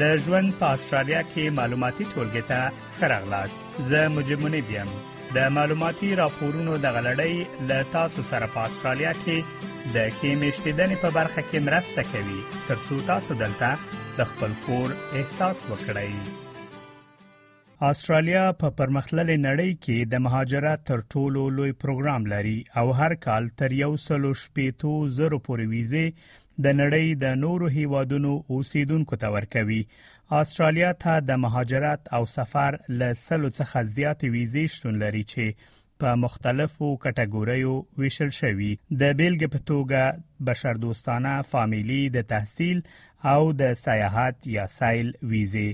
د ژوند په استرالیا کې معلوماتي ټولګي ته خرغلاست زه مجمنه بیم د معلوماتي راپورونو د غلړۍ ل تاسو سره په استرالیا کې د کیمیشتیدنې په برخه کې مرسته کوي ترڅو تاسو دلته د خپل کور احساس وکړئ استرالیا په پرمختللې نړۍ کې د مهاجرت تر ټولو لوی پروګرام لري او هر کال تر یو سلو شپېتو زرو پورې ویزه د نړۍ د نورو هیوادونو اوسیدونکو ته ورکوي استرالیا ته د مهاجرت او سفر له سلو څخه زیات ویزې شتون لري چې په مختلفو کټګوریو ویشل شوي د بیلګې په توګه بشردوستانه فامیلی د تحصیل او د سیاحت یا سیل ویزه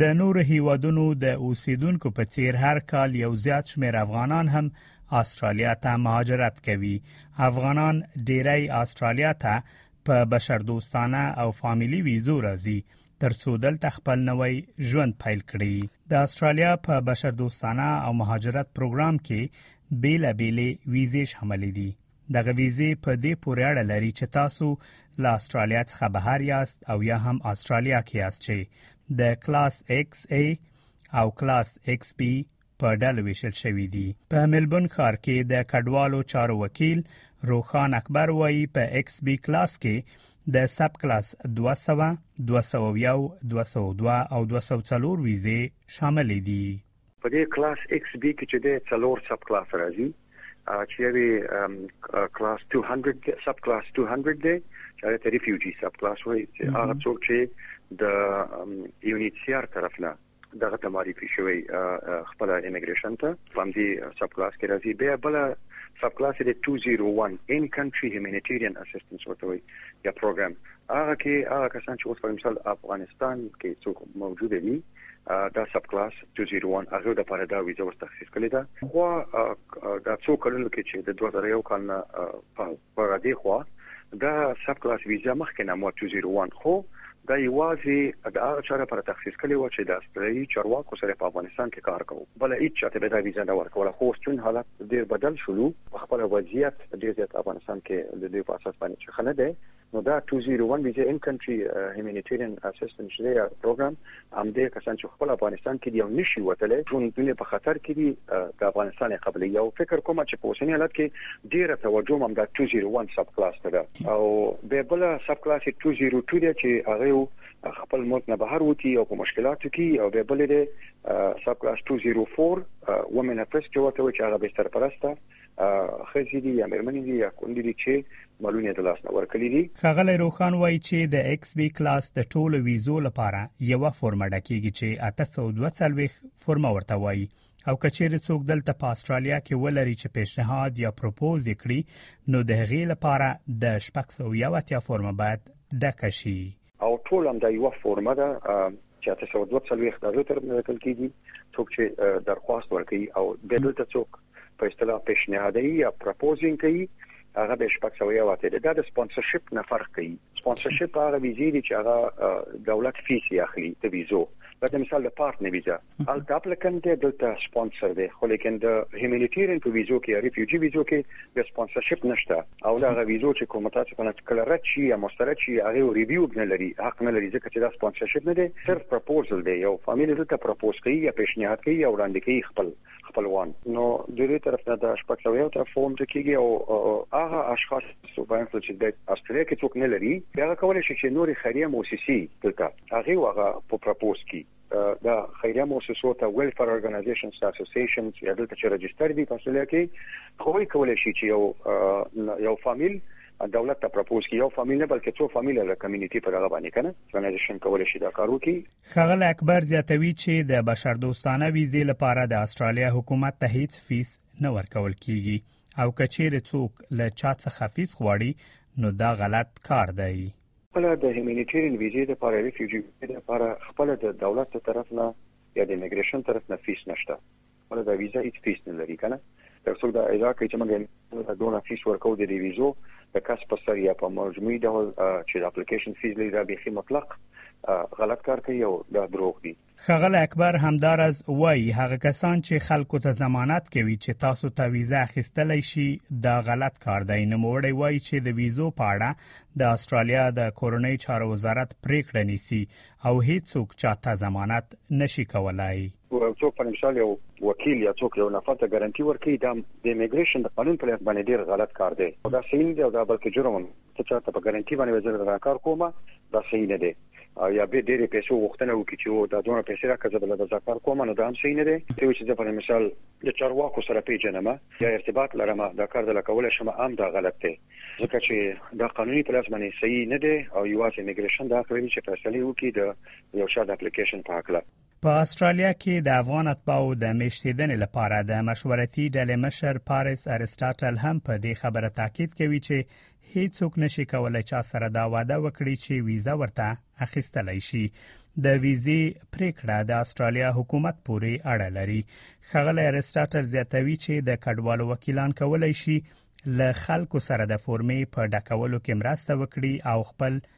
د نور هیوادونو د اوسیدونکو په څیر هر کال یو زیات شمیر افغانان هم استرالیا ته مهاجرت کوي افغانان ډیری استرالیا ته په بشردوستانه او فامیلی ویزو راځي ترڅو دلته خپل نوی ژوند پیل کړي د استرالیا په بشر دوستانه او مهاجرت پروګرام کې بیل بیلې ویزې شاملې دي دغه ویزې په دې پورې اړه لري چې تاسو له استرالیا څخه بهر یاست او یا هم استرالیا کې یاست چې د کلاس ایکس ای او کلاس ایکس بی په ډلو ویشل شوې دي په ملبون ښار کې د کډوالو چارو وکیل روخان اکبر وایي په ایکس بی کلاس کې د سب کلاس 200 201 202 او 204 ویزې شامل دي په دې کلاس ایکس بی کې چې د څلور سب کلاس راځي چې یوې کلاس 200 سب کلاس 200 دی چې هغه ته ریفیوجی سب کلاس وایي چې هغه څوک چې د یونیټ سیار طرف نه دغه ته معرفي شوی خپل ایمیګریشن ته باندې سب کلاس کې راځي بیا بل سب کلاس دی 201 ان کنټری هیومانیټیرین اسسټنس ورته وي یا پروګرام هغه کې هغه کسان چې اوس په مثال افغانستان کې څوک موجود دي دا سب کلاس 201 هغه د لپاره دا ویزه ور تخصیص کړې ده خو دا څو کلونو کې چې د 2001 کال نه په پر دې خوا دغه سب کلاس ویزه مخکې نه مو چوزي روان خو دا یوازې د هغه چا لپاره تخصیص کړې و چې د استرالیي چارواکو سره په افغانستان کې کار کوو بل هیڅ چا ته به دا ویزه نه ورکوله خو اوس چون حالت ډېر بدل شولو په خپل وضعیت ډېر زیات افغانستان کې د دې په اساس باندې چې ښه نه دی نو دا 201 ویزه ان کنټري هیومانیټیرین اسسټنټ دی پروګرام همدې کسان چې خپل افغانستان کې دی او نشي وتلی ژوندونه په خطر کې دي د افغانستان قبلي یو فکر کوم چې په اوسنی حالت کې ډیره توجه هم د 201 سب کلاس ته ده او به بل سب کلاس 202 دی چې هغه خپل ملک نه بهر وتی او په مشکلاتو کې او به بل دی سب کلاس 204 وومن افیس چې ورته چې هغه به سرپرسته خزي دي یا مېرمنې دي یا کونډې دي چې مالونه د لاس نه ورکړي دي ښاغلی روښان وایي چې د ایکس بي کلاس د ټولو ویزو لپاره یوه فورمه ډکیږي چې 842 فورمه ورته وایي او کچېرې څوک دلته په استرالیا کې ولري چې پیشنهاد یا پروپوز یې کړي نو د هغې لپاره د 601 فورمه باید ډکه شي او ټول همدا یوه فورمه ده چې 824 د تر ملکل کیږي څوک چې درخواست ورکړي او د دلته څوک په اصطلاح پیشنهادي یا پروپوزینګ کوي هغه د شپږ سو یو اته ده د سپانسرشپ نه فرق کوي سپانسرشپ هغه ویزې دي چې هغه دولت فیس یې اخلي د ویزو لکه مثال د پارتنر ویزه هلته اپلیکنټ دی دلته سپانسر دی خو لیکن د هیومانیټیرین په ویزو کې ریفیوجی ویزو کې د سپانسرشپ نشته او دا غو ویزو چې کوم تاسو په نت کله رد شي یا مسترد شي هغه ریویو نه لري حق نه لري ځکه چې دا سپانسرشپ نه دی صرف پروپوزل دی یو فامیل دلته پروپوز کوي یا پیشنهاد کوي او وړاندې کوي خپل خپلوان نو د دې طرف نه د شپږ یو طرف فورم ته کیږي او هغه اشخاص چې باید چې د استرالیا کې څوک نه لري هغه کولای شي چې نوري خیریه موسسې دلته هغه هغه په پروپوز کوي د خیریه موسسو ته ویلفیر ارګنایزیشنز ته اسوسییشنز یا دلته چې رجستر دي په استرالیا کې هغوی کولی شي چې یو یو فامیل دولت ته پروپوز کی یو فامیل نه بلکې څو فامیل د کمیونټي پر هغه باندې کنه ارګنایزیشن کولی شي دا کار وکړي خغل اکبر زیاتوي چې د بشردوستانه ویزې لپاره د استرالیا حکومت ته هیڅ فیس نه ورکول کیږي او کچیر څوک له چا څخه فیس غواړي نو دا غلط کار دی خپله د هیمینیټیرین ویزې لپاره ریفیوجی ویزې لپاره خپله د دولت د طرف نه یا د امیګریشن طرف نه فیس نشته خپله دا ویزه هیڅ فیس نه لري کنه که څوک دا ادعا کوي چې موږ دونه فیس ورکو د دې ویزو د کس په سر یا په مجموعي ډول چې د اپلیکیشن فیس لري دا بیخي مطلق غلط کار کوي او دا دروغ دي ښاغلی اکبر همدارز وایي هغه کسان چې خلکو ته ضمانت کوي چې تاسو ته ویزه اخیستلی شي دا غلط کار دی نوموړی وایي چې د ویزو په اړه د استرالیا د کورنۍ چارو وزارت پریکړه نیسي او هیڅوک چاته ضمانت نشي کولای څوک په مثال یو وکیل یا څوک یو نفر ته ګارانټي ورکړي دا د ایمیګریشن د قانون په لحاظ باندې ډیر غلط کار دی دا سین دی او دا بلکې جرم ته چاته په ګارنټي باندې وځل راکار کومه دا صحیح نه دی او یا به ډېرې پیسې وغوښتنه وکړي چې و دا دونه پیسې راکړه زه به له زکار کوم نو دا هم صحیح نه دی یو چې زه په مثال د چارواکو سره پیژنم یا ارتباط لرم دا کار د لکول شمه عام دا غلط دی ځکه چې دا قانوني پلاس باندې صحیح نه دی او یوازې میګریشن دا کوي چې فیصله وکړي د یو شاد اپلیکیشن په حق له په استرالیا کې د افغان اتباعو د میشتیدنې لپاره د مشورتي ډلې مشر پاریس ارستاټل هم په دې خبره تاکید کوي چې هیڅوک نشي کولای چا سره دا وعده وکړي چې ویزه ورته اخیستلای شي د ویزې پریکړه د استرالیا حکومت پورې اړه لري خغل ارستاټر زیاتوي چې د کډوالو وکیلان کولای شي له خلکو سره د فورمې په ډکولو کې مرسته وکړي او خپل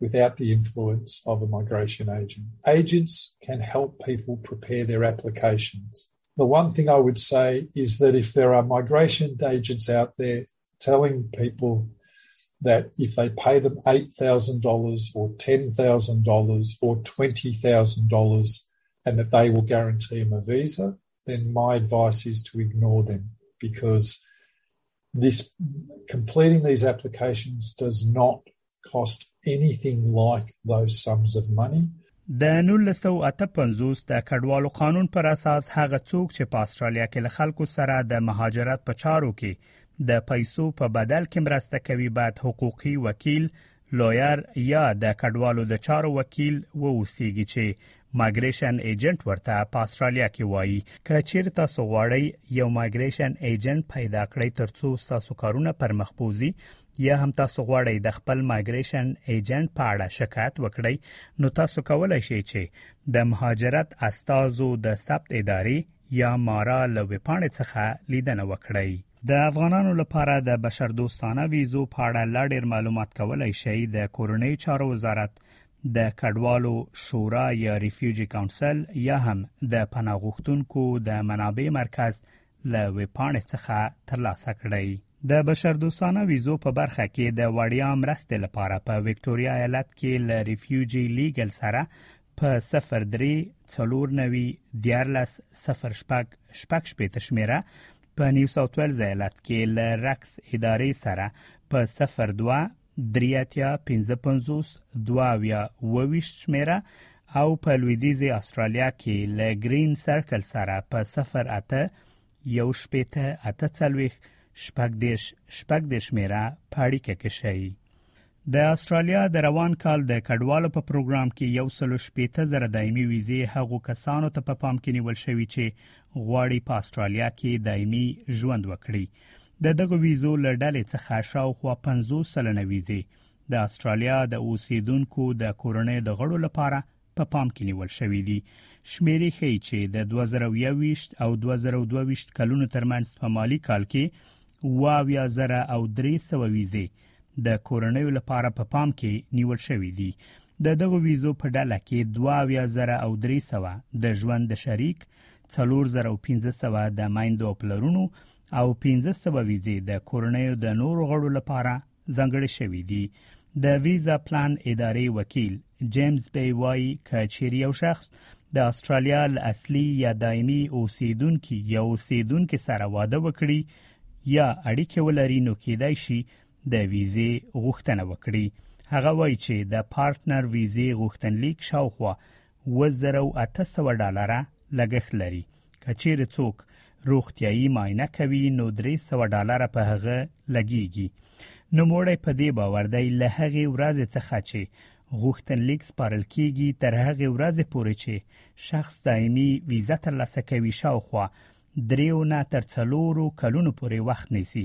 without the influence of a migration agent. Agents can help people prepare their applications. The one thing I would say is that if there are migration agents out there telling people that if they pay them $8,000 or $10,000 or $20,000 and that they will guarantee them a visa, then my advice is to ignore them because this completing these applications does not cost anything like those sums of money. د 1958 د کډوالو قانون پر اساس هغه څوک چې په استرالیا کې له خلکو سره د مهاجرت په چارو کې د پیسو په بدل کې مرسته کوي باید حقوقي وکیل لویر یا د کډوالو د چارو وکیل ووسیږي چې مایګریشن ایجنټ ورته په استرالیا کې وایي که چیرې تاسو غواړئ یو مایګریشن ایجنټ پیدا کړئ ترڅو تاسو کارونه پر مخ بوزي یا هم تاسو غواړئ د خپل مایګریشن ایجنټ په اړه شکایت وکړئ نو تاسو کولای شئ چې د مهاجرت استازو د ثبت ادارې یا مارا له وپاڼې څخه لیدنه وکړئ د افغانانو لپاره د بشردوستانه ویزو په اړه لا ډیر معلومات کولای شئ د کورنۍ چارو وزارت د کډوالو شورا یا ریفیوجی کونسل یا هم د پناه غوښتونکو د منابع مرکز له ویبپاڼې څخه ترلاسه کړئ د بشردوستانه ویزو په برخه کې د وړیا مرستې لپاره په وکټوریا ایالت کې له ریفیوجی لیګل سره په 03 490 دیارلس 0 شپږ شپږ شپېته شمیره په نیو ساوت ویلز ایالت کې له رکس ادارې سره په 02 درې اتیا پنځه پنځوس دوه اویا اووه ویشت شمېره او په لویدیځې استرالیا کې له ګرین سرکل سره په صفر اته یو شپېته اته څلوېښت شپږ دېرش شپږ دېرش شمېره په اړیکه کې شئ د استرالیا د روان کال د کډوالو په پروګرام کې یو سل شپېته زره دایمي ویزې هغو کسانو ته په پام کې نیول شوی چې غواړي په استرالیا کې دایمي ژوند وکړي د دغه ویزو له ډلې څخه شاوخوا 50 سلنه ویزې د استرالیا د اوسیدونکو د کورنۍ د غړو لپاره په پا پام کې نیول شوې دي شمیرې ښیي چې د 2021 او 2022 کلونو ترمنځ په مالی کال کې واویا زره او 300 ویزې د کورنۍ لپاره په پا پام کې نیول شوې دي د دغه ویزو په ډله کې 22000 او 300 د ژوند د شریک څلور زره او پنځه سوه د میندو او پلرونو او پنځه سوه ویزې د کورنیو د نورو غړو لپاره ځانګړې شوې دي د ویزا پلان ادارې وکیل جیمز بی وایي که چیرې یو شخص د استرالیا له اصلي یا دایمي اوسیدونکو یا اوسیدونکو سره واده وکړي یا اړیکې ولري نو کېدای شي د ویزې غوښتنه وکړي هغه وایي چې د پارټنر ویزې غوښتنلیک شاوخوا اووه زره او اته سوه ډالره لګښت لري، که چېرې څوک روغتیايي معاینه کوي نو درې سوه ډالره په هغه لګېږي. نوموړی په دې باور دی له هغې ورځې څخه چې غوښتنلیک سپارل کېږي تر هغې ورځې پورې چې شخص دایمي ویزه ترلاسه کوي شاوخوا درېیو نه تر څلورو کلونو پورې وخت نیسي.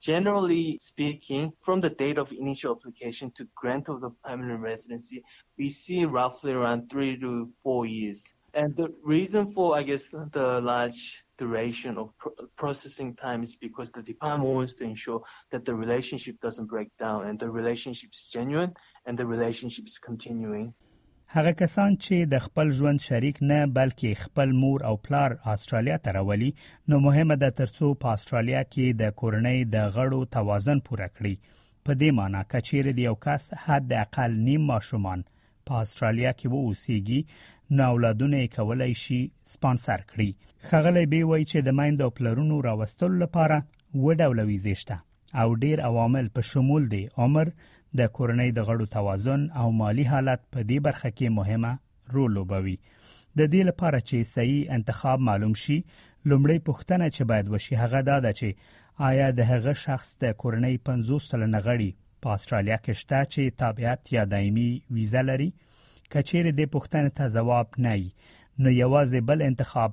Generally speaking, from the date of initial application to grant of the permanent residency, we see roughly around three to four years. And the reason for, I guess, the large duration of processing time is because the department wants to ensure that the relationship doesn't break down and the relationship is genuine and the relationship is continuing هغه کسان چې د خپل ژوند شریک نه بلکې خپل مور او پلار استرالیا ته راولي نو مهمه ده ترڅو په استرالیا کې د کورنۍ د غړو توازن پوره کړي په دې معنی کچیر دی یو کس حد اقل نیم ماشومان په استرالیا کې وو اوسېږي نو اولادونه یې کولای شي سپانسر کړي خغلې به وای چې د مایند او پلرونو راوستلو لپاره و ډول ویزه شته او ډیر عوامل په شمول دی عمر د کورنۍ د غړو توازن او مالی حالت په دې برخه کې مهمه رول لوبوي د دې لپاره چې صحیح انتخاب معلوم شي لومړی پوښتنه چې باید وشي هغه دا ده چې آیا د هغه شخص د کورنۍ 50 سلنه غړي په استرالیا کې شته چې تابعیت یا دایمي ویزه لري کچېره د پوښتنې ته جواب نه نو یوازې بل انتخاب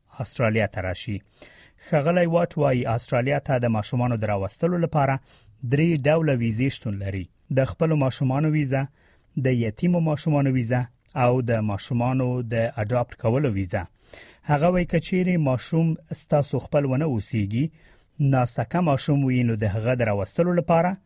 استرالیا ته راشي خغلی واټ وايي استرالیا ته د ماشومان دراوستلو لپاره درې ډوله ویزې شتون لري د خپل ماشومان ویزه د یتیم ماشومان ویزه او د ماشومان د اډاپټ کولو ویزه هغه وای کچيري ماشوم ستاسو خپل ونه اوسيږي ناسکه ماشوم وینو د هغه دراوستلو لپاره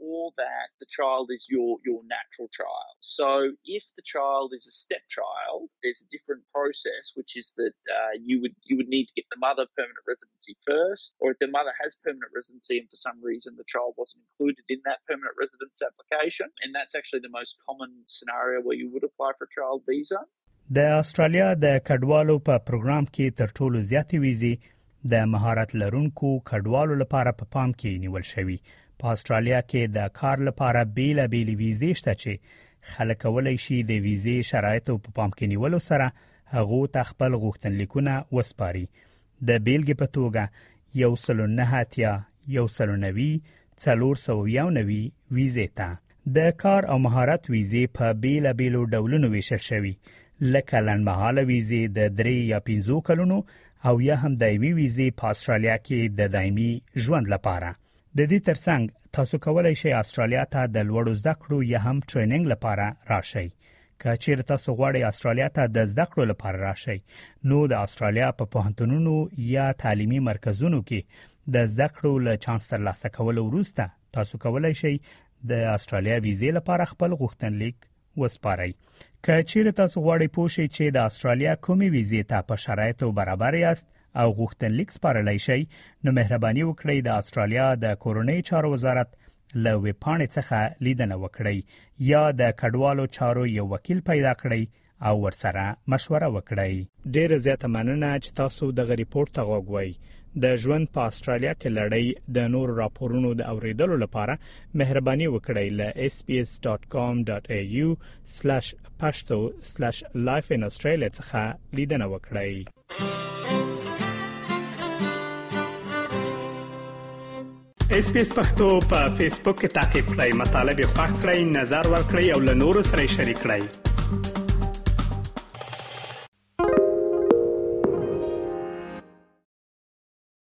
or that the child is your, your natural child. So if the child is a stepchild, there's a different process, which is that uh, you would you would need to get the mother permanent residency first, or if the mother has permanent residency and for some reason the child wasn't included in that permanent residence application, and that's actually the most common scenario where you would apply for a child visa. د استرالیا د کډوالو په پروګرام کې تر ټولو زیاتې ویزې د مهارت لرونکو کډوالو لپاره په پام کې نیول شوی په استرالیا کې د کار لپاره بیل بیل ویزې شته چې خلک کولای شي د ویزې شرایطو په پام کې نیولو سره هغه ته خپل غوښتنلیکونه وسپاري د بیلګې په توګه یو سلو نه اتیا یو سلو نوي څلور سوه ویا او نوي ویزې ته د کار او مهارت ویزې په بیلا بیلو ډولونو ویشل شوي لکه لنډمهاله ویزې د درې یا پنځو کلونو او یا هم د یوې ویزې په استرالیا کې د دایمي ژوند لپاره د دې ترڅنګ تاسو کولای شئ استرالیا ته د لوړو زده کړو یا هم ټریننګ لپاره راشئ که چیرې تاسو غواړئ استرالیا ته د زده کړو لپاره راشئ نو د استرالیا په پوهنتونونو یا تعلیمي مرکزونو کې د زده کړو له چانس ترلاسه کولو وروسته تاسو کولای شئ د استرالیا ویزې لپاره خپل غوښتنلیک وسپارئ که چیرې تاسو غواړئ پوه شئ چې د استرالیا کومې ویزې ته په شرایطو برابر یاست او غوښتنلیک سپارلای شئ نو مهرباني وکړئ د استرالیا د کورنۍ چارو وزارت له ویب پاڼې څخه لیدنه وکړئ یا د کډوالو چارو یو وکیل پیدا کړئ او ورسره مشوره وکړئ ډیره زیاته مننه چې تاسو د غریپورت ته غوږ وای د ژوند په استرالیا کې لړۍ د نور راپورونو د اوریدلو لپاره مهرباني وکړئ ل sbs.com.au/pashto/lifeinaustralia څخه لیدنه وکړئ اس پی اس پختو په فیسبوک کې تا کې پلی مطلب یو فاک کړئ نظر ور کړئ او له نورو سره شریک کړئ